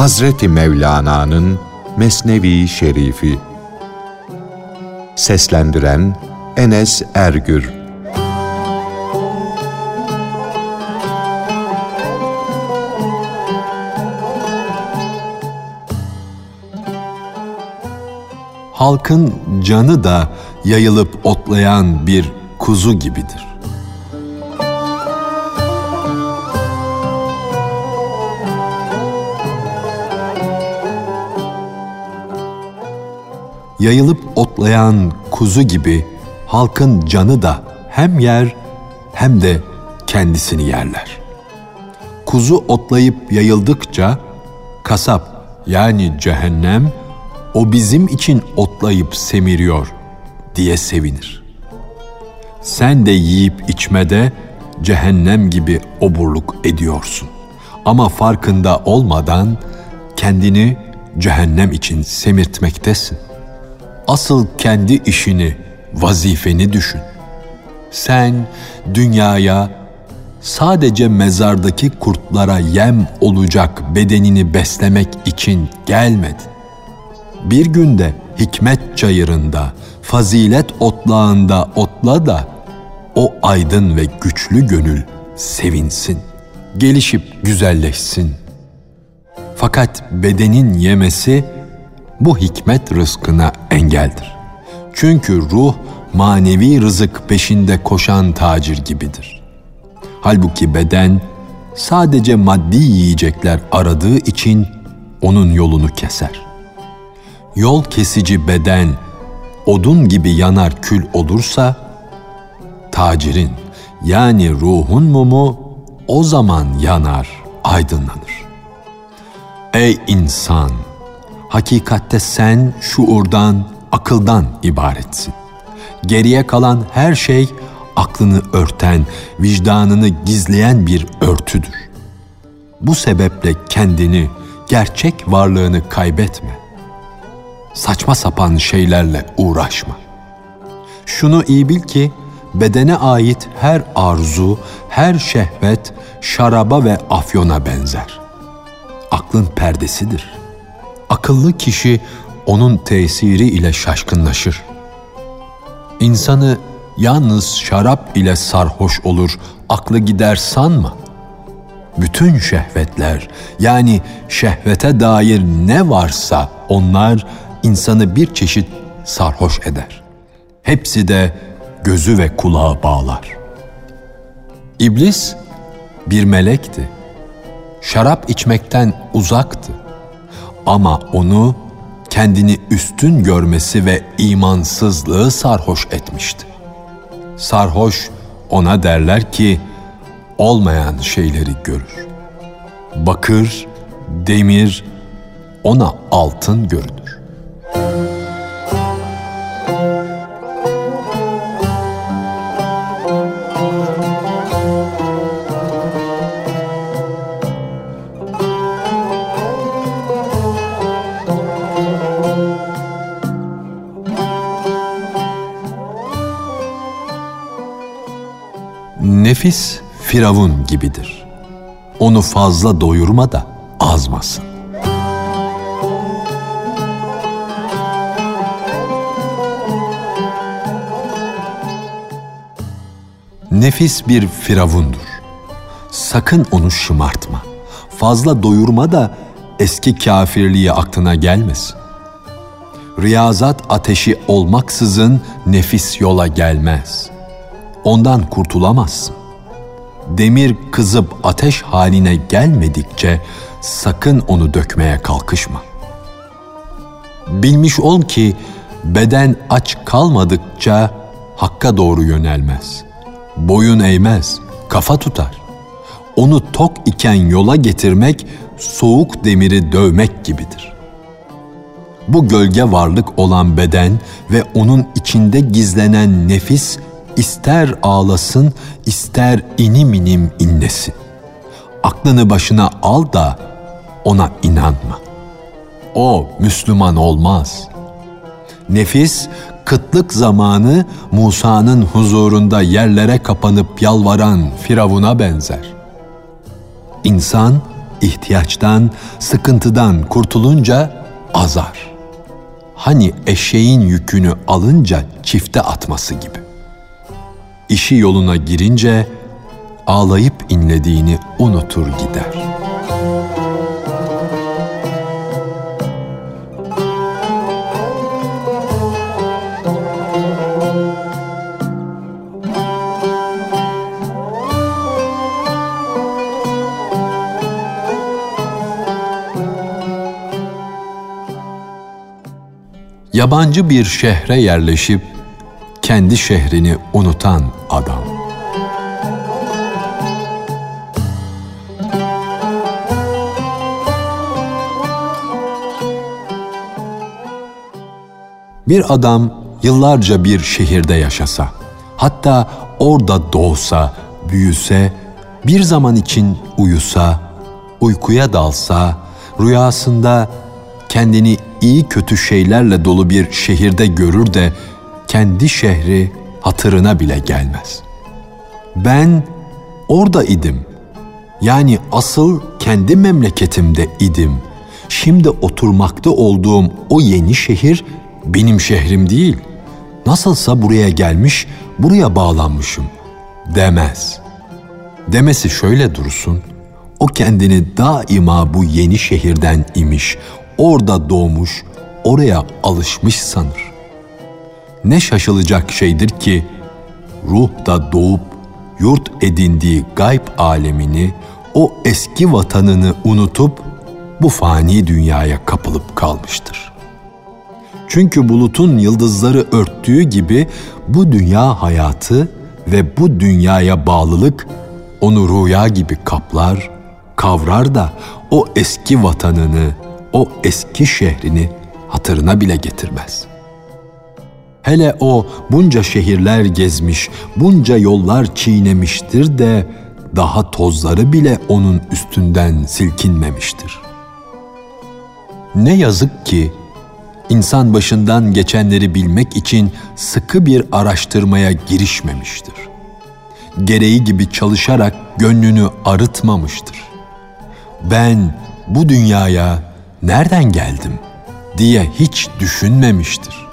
Hazreti Mevlana'nın Mesnevi Şerifi Seslendiren Enes Ergür Halkın canı da yayılıp otlayan bir kuzu gibidir. Yayılıp otlayan kuzu gibi halkın canı da hem yer hem de kendisini yerler. Kuzu otlayıp yayıldıkça kasap yani cehennem o bizim için otlayıp semiriyor diye sevinir. Sen de yiyip içmede cehennem gibi oburluk ediyorsun. Ama farkında olmadan kendini cehennem için semirtmektesin. Asıl kendi işini, vazifeni düşün. Sen dünyaya sadece mezardaki kurtlara yem olacak bedenini beslemek için gelmedin. Bir günde hikmet çayırında, fazilet otlağında otla da o aydın ve güçlü gönül sevinsin, gelişip güzelleşsin. Fakat bedenin yemesi bu hikmet rızkına engeldir. Çünkü ruh manevi rızık peşinde koşan tacir gibidir. Halbuki beden sadece maddi yiyecekler aradığı için onun yolunu keser. Yol kesici beden odun gibi yanar kül olursa tacirin yani ruhun mumu o zaman yanar, aydınlanır. Ey insan! Hakikatte sen şuurdan, akıldan ibaretsin. Geriye kalan her şey aklını örten, vicdanını gizleyen bir örtüdür. Bu sebeple kendini, gerçek varlığını kaybetme. Saçma sapan şeylerle uğraşma. Şunu iyi bil ki bedene ait her arzu, her şehvet şaraba ve afyona benzer. Aklın perdesidir.'' Akıllı kişi onun tesiri ile şaşkınlaşır. İnsanı yalnız şarap ile sarhoş olur, aklı gider sanma. Bütün şehvetler yani şehvete dair ne varsa onlar insanı bir çeşit sarhoş eder. Hepsi de gözü ve kulağı bağlar. İblis bir melekti. Şarap içmekten uzaktı ama onu kendini üstün görmesi ve imansızlığı sarhoş etmişti. Sarhoş ona derler ki olmayan şeyleri görür. Bakır, demir ona altın görünür. Nefis firavun gibidir. Onu fazla doyurma da azmasın. Nefis bir firavundur. Sakın onu şımartma. Fazla doyurma da eski kafirliği aklına gelmesin. Riyazat ateşi olmaksızın nefis yola gelmez. Ondan kurtulamazsın demir kızıp ateş haline gelmedikçe sakın onu dökmeye kalkışma. Bilmiş ol ki beden aç kalmadıkça hakka doğru yönelmez. Boyun eğmez, kafa tutar. Onu tok iken yola getirmek soğuk demiri dövmek gibidir. Bu gölge varlık olan beden ve onun içinde gizlenen nefis ister ağlasın, ister inim inim inlesin. Aklını başına al da ona inanma. O Müslüman olmaz. Nefis, kıtlık zamanı Musa'nın huzurunda yerlere kapanıp yalvaran Firavun'a benzer. İnsan, ihtiyaçtan, sıkıntıdan kurtulunca azar. Hani eşeğin yükünü alınca çifte atması gibi. İşi yoluna girince ağlayıp inlediğini unutur gider.'' yabancı bir şehre yerleşip kendi şehrini unutan adam. Bir adam yıllarca bir şehirde yaşasa, hatta orada doğsa, büyüse, bir zaman için uyusa, uykuya dalsa, rüyasında kendini iyi kötü şeylerle dolu bir şehirde görür de kendi şehri hatırına bile gelmez. Ben orada idim. Yani asıl kendi memleketimde idim. Şimdi oturmakta olduğum o yeni şehir benim şehrim değil. Nasılsa buraya gelmiş, buraya bağlanmışım demez. Demesi şöyle dursun. O kendini daima bu yeni şehirden imiş, orada doğmuş, oraya alışmış sanır. Ne şaşılacak şeydir ki ruh da doğup yurt edindiği gayb alemini, o eski vatanını unutup bu fani dünyaya kapılıp kalmıştır. Çünkü bulutun yıldızları örttüğü gibi bu dünya hayatı ve bu dünyaya bağlılık onu rüya gibi kaplar, kavrar da o eski vatanını, o eski şehrini hatırına bile getirmez. Hele o bunca şehirler gezmiş, bunca yollar çiğnemiştir de daha tozları bile onun üstünden silkinmemiştir. Ne yazık ki insan başından geçenleri bilmek için sıkı bir araştırmaya girişmemiştir. Gereği gibi çalışarak gönlünü arıtmamıştır. Ben bu dünyaya nereden geldim diye hiç düşünmemiştir.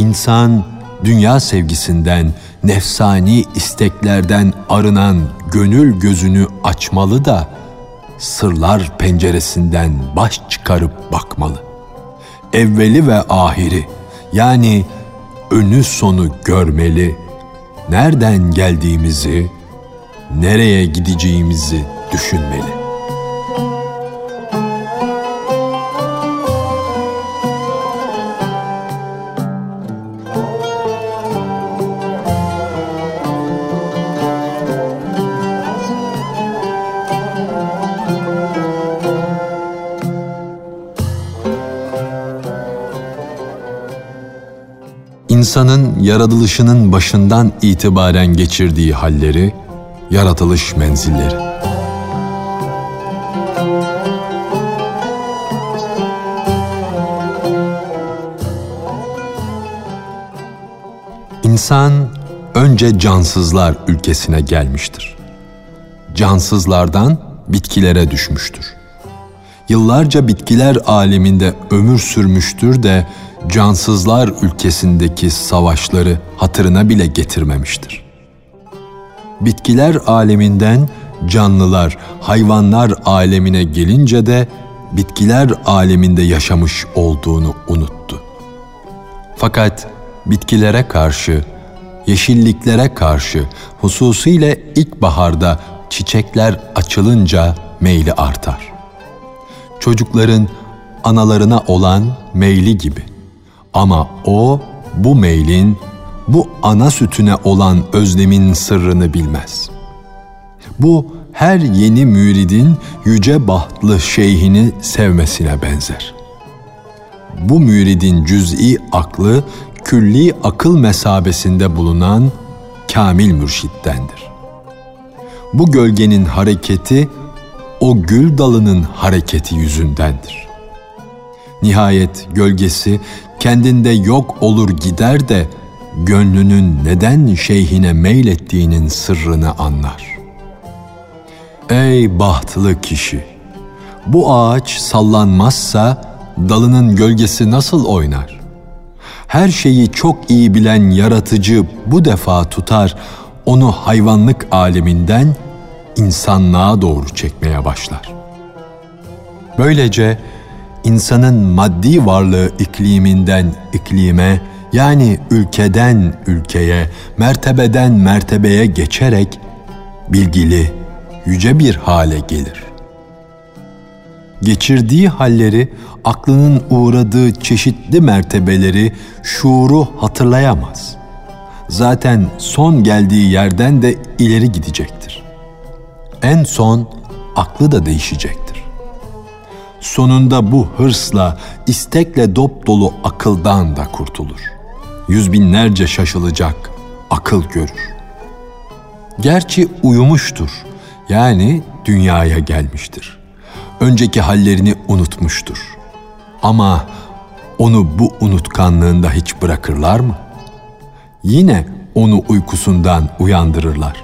İnsan dünya sevgisinden, nefsani isteklerden arınan gönül gözünü açmalı da sırlar penceresinden baş çıkarıp bakmalı. Evveli ve ahiri yani önü sonu görmeli. Nereden geldiğimizi, nereye gideceğimizi düşünmeli. İnsanın yaratılışının başından itibaren geçirdiği halleri, yaratılış menzilleri. İnsan önce cansızlar ülkesine gelmiştir. Cansızlardan bitkilere düşmüştür. Yıllarca bitkiler aleminde ömür sürmüştür de cansızlar ülkesindeki savaşları hatırına bile getirmemiştir. Bitkiler aleminden canlılar, hayvanlar alemine gelince de bitkiler aleminde yaşamış olduğunu unuttu. Fakat bitkilere karşı, yeşilliklere karşı, hususiyle ilkbaharda çiçekler açılınca meyli artar. Çocukların analarına olan meyli gibi. Ama o bu meylin, bu ana sütüne olan özlemin sırrını bilmez. Bu her yeni müridin yüce bahtlı şeyhini sevmesine benzer. Bu müridin cüz'i aklı külli akıl mesabesinde bulunan kamil mürşittendir. Bu gölgenin hareketi o gül dalının hareketi yüzündendir. Nihayet gölgesi kendinde yok olur gider de gönlünün neden şeyhine meylettiğinin sırrını anlar. Ey bahtlı kişi! Bu ağaç sallanmazsa dalının gölgesi nasıl oynar? Her şeyi çok iyi bilen yaratıcı bu defa tutar, onu hayvanlık aleminden insanlığa doğru çekmeye başlar. Böylece insanın maddi varlığı ikliminden iklime yani ülkeden ülkeye, mertebeden mertebeye geçerek bilgili, yüce bir hale gelir. Geçirdiği halleri, aklının uğradığı çeşitli mertebeleri şuuru hatırlayamaz. Zaten son geldiği yerden de ileri gidecektir. En son aklı da değişecektir. Sonunda bu hırsla, istekle dop dolu akıldan da kurtulur. Yüz binlerce şaşılacak, akıl görür. Gerçi uyumuştur, yani dünyaya gelmiştir. Önceki hallerini unutmuştur. Ama onu bu unutkanlığında hiç bırakırlar mı? Yine onu uykusundan uyandırırlar.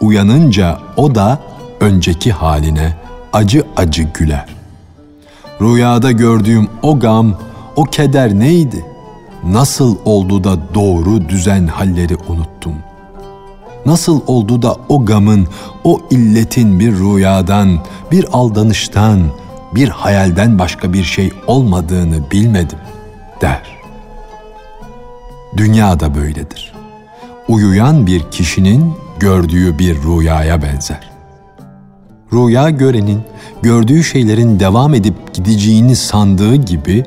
Uyanınca o da önceki haline acı acı güler. Rüyada gördüğüm o gam, o keder neydi? Nasıl oldu da doğru düzen halleri unuttum? Nasıl oldu da o gamın, o illetin bir rüyadan, bir aldanıştan, bir hayalden başka bir şey olmadığını bilmedim der. Dünya da böyledir. Uyuyan bir kişinin gördüğü bir rüyaya benzer. Rüya görenin gördüğü şeylerin devam edip gideceğini sandığı gibi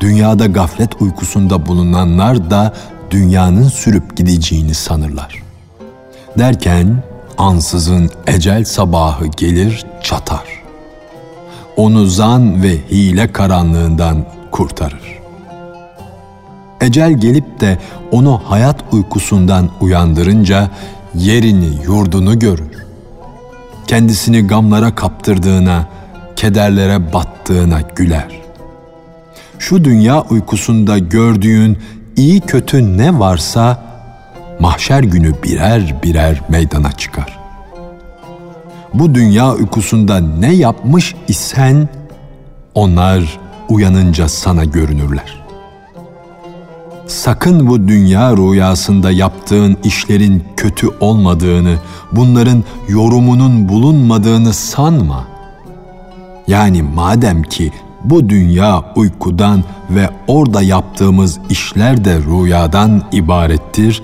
dünyada gaflet uykusunda bulunanlar da dünyanın sürüp gideceğini sanırlar. Derken ansızın ecel sabahı gelir çatar. Onu zan ve hile karanlığından kurtarır. Ecel gelip de onu hayat uykusundan uyandırınca yerini yurdunu görür. Kendisini gamlara kaptırdığına, kederlere battığına güler. Şu dünya uykusunda gördüğün iyi kötü ne varsa mahşer günü birer birer meydana çıkar. Bu dünya uykusunda ne yapmış isen onlar uyanınca sana görünürler. Sakın bu dünya rüyasında yaptığın işlerin kötü olmadığını, bunların yorumunun bulunmadığını sanma. Yani madem ki bu dünya uykudan ve orada yaptığımız işler de rüyadan ibarettir,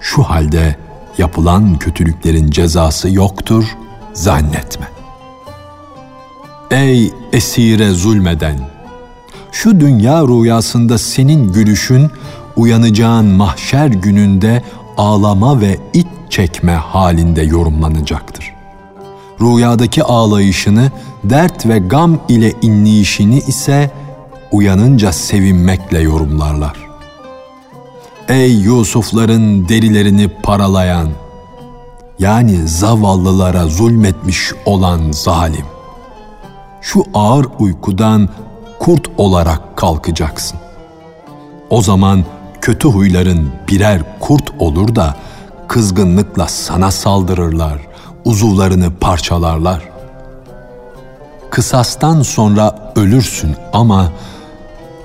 şu halde yapılan kötülüklerin cezası yoktur, zannetme. Ey esire zulmeden! Şu dünya rüyasında senin gülüşün, uyanacağın mahşer gününde ağlama ve iç çekme halinde yorumlanacaktır. Rüyadaki ağlayışını, dert ve gam ile inleyişini ise uyanınca sevinmekle yorumlarlar. Ey Yusufların derilerini paralayan, yani zavallılara zulmetmiş olan zalim. Şu ağır uykudan kurt olarak kalkacaksın. O zaman kötü huyların birer kurt olur da kızgınlıkla sana saldırırlar, uzuvlarını parçalarlar. Kısastan sonra ölürsün ama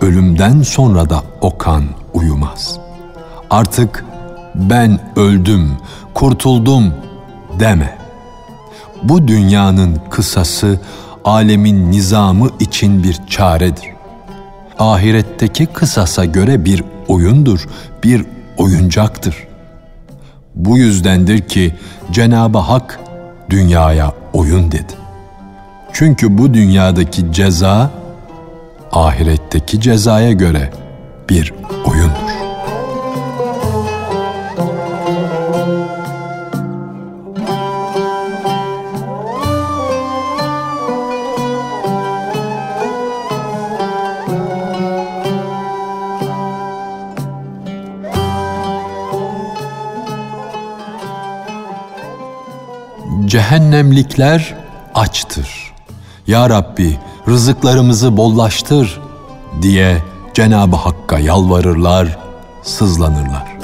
ölümden sonra da o kan uyumaz.'' artık ben öldüm, kurtuldum deme. Bu dünyanın kısası alemin nizamı için bir çaredir. Ahiretteki kısasa göre bir oyundur, bir oyuncaktır. Bu yüzdendir ki Cenab-ı Hak dünyaya oyun dedi. Çünkü bu dünyadaki ceza ahiretteki cezaya göre bir oyundur. cehennemlikler açtır. Ya Rabbi rızıklarımızı bollaştır diye Cenab-ı Hakk'a yalvarırlar, sızlanırlar.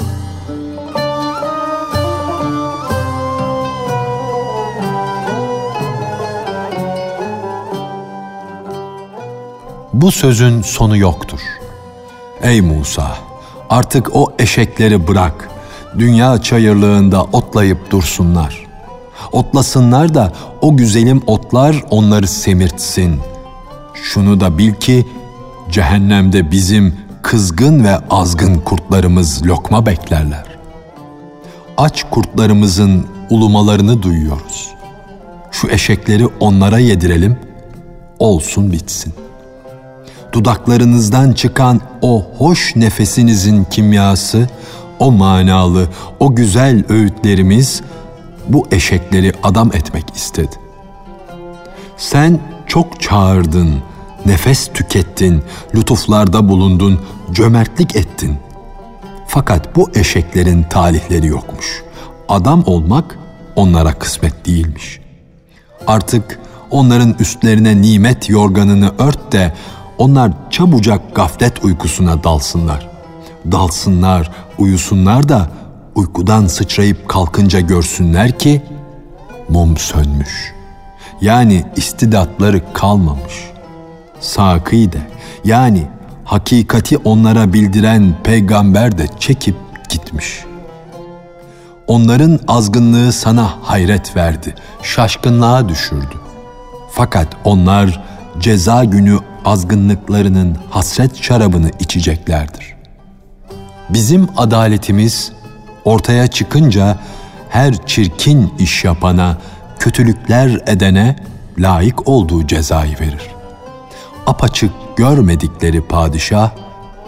Bu sözün sonu yoktur. Ey Musa, artık o eşekleri bırak. Dünya çayırlığında otlayıp dursunlar. Otlasınlar da o güzelim otlar onları semirtsin. Şunu da bil ki cehennemde bizim kızgın ve azgın kurtlarımız lokma beklerler. Aç kurtlarımızın ulumalarını duyuyoruz. Şu eşekleri onlara yedirelim, olsun bitsin. Dudaklarınızdan çıkan o hoş nefesinizin kimyası, o manalı, o güzel öğütlerimiz bu eşekleri adam etmek istedi. Sen çok çağırdın, nefes tükettin, lütuflarda bulundun, cömertlik ettin. Fakat bu eşeklerin talihleri yokmuş. Adam olmak onlara kısmet değilmiş. Artık onların üstlerine nimet yorganını ört de onlar çabucak gaflet uykusuna dalsınlar. Dalsınlar, uyusunlar da uykudan sıçrayıp kalkınca görsünler ki mum sönmüş. Yani istidatları kalmamış. Sakî de yani hakikati onlara bildiren peygamber de çekip gitmiş. Onların azgınlığı sana hayret verdi, şaşkınlığa düşürdü. Fakat onlar ceza günü azgınlıklarının hasret şarabını içeceklerdir. Bizim adaletimiz ortaya çıkınca her çirkin iş yapana, kötülükler edene layık olduğu cezayı verir. Apaçık görmedikleri padişah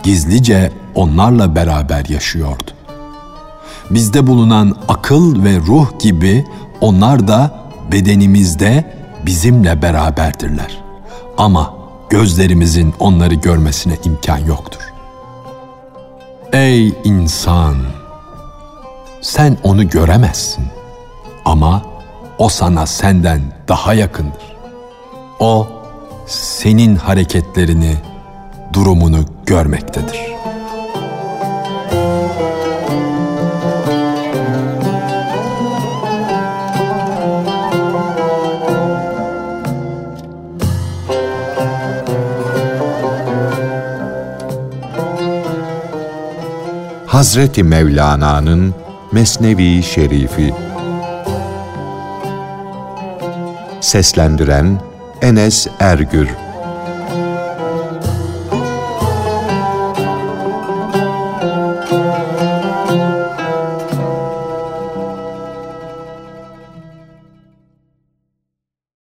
gizlice onlarla beraber yaşıyordu. Bizde bulunan akıl ve ruh gibi onlar da bedenimizde bizimle beraberdirler. Ama gözlerimizin onları görmesine imkan yoktur. Ey insan! Sen onu göremezsin ama o sana senden daha yakındır. O senin hareketlerini, durumunu görmektedir. Hazreti Mevlana'nın Mesnevi Şerifi. Seslendiren Enes Ergür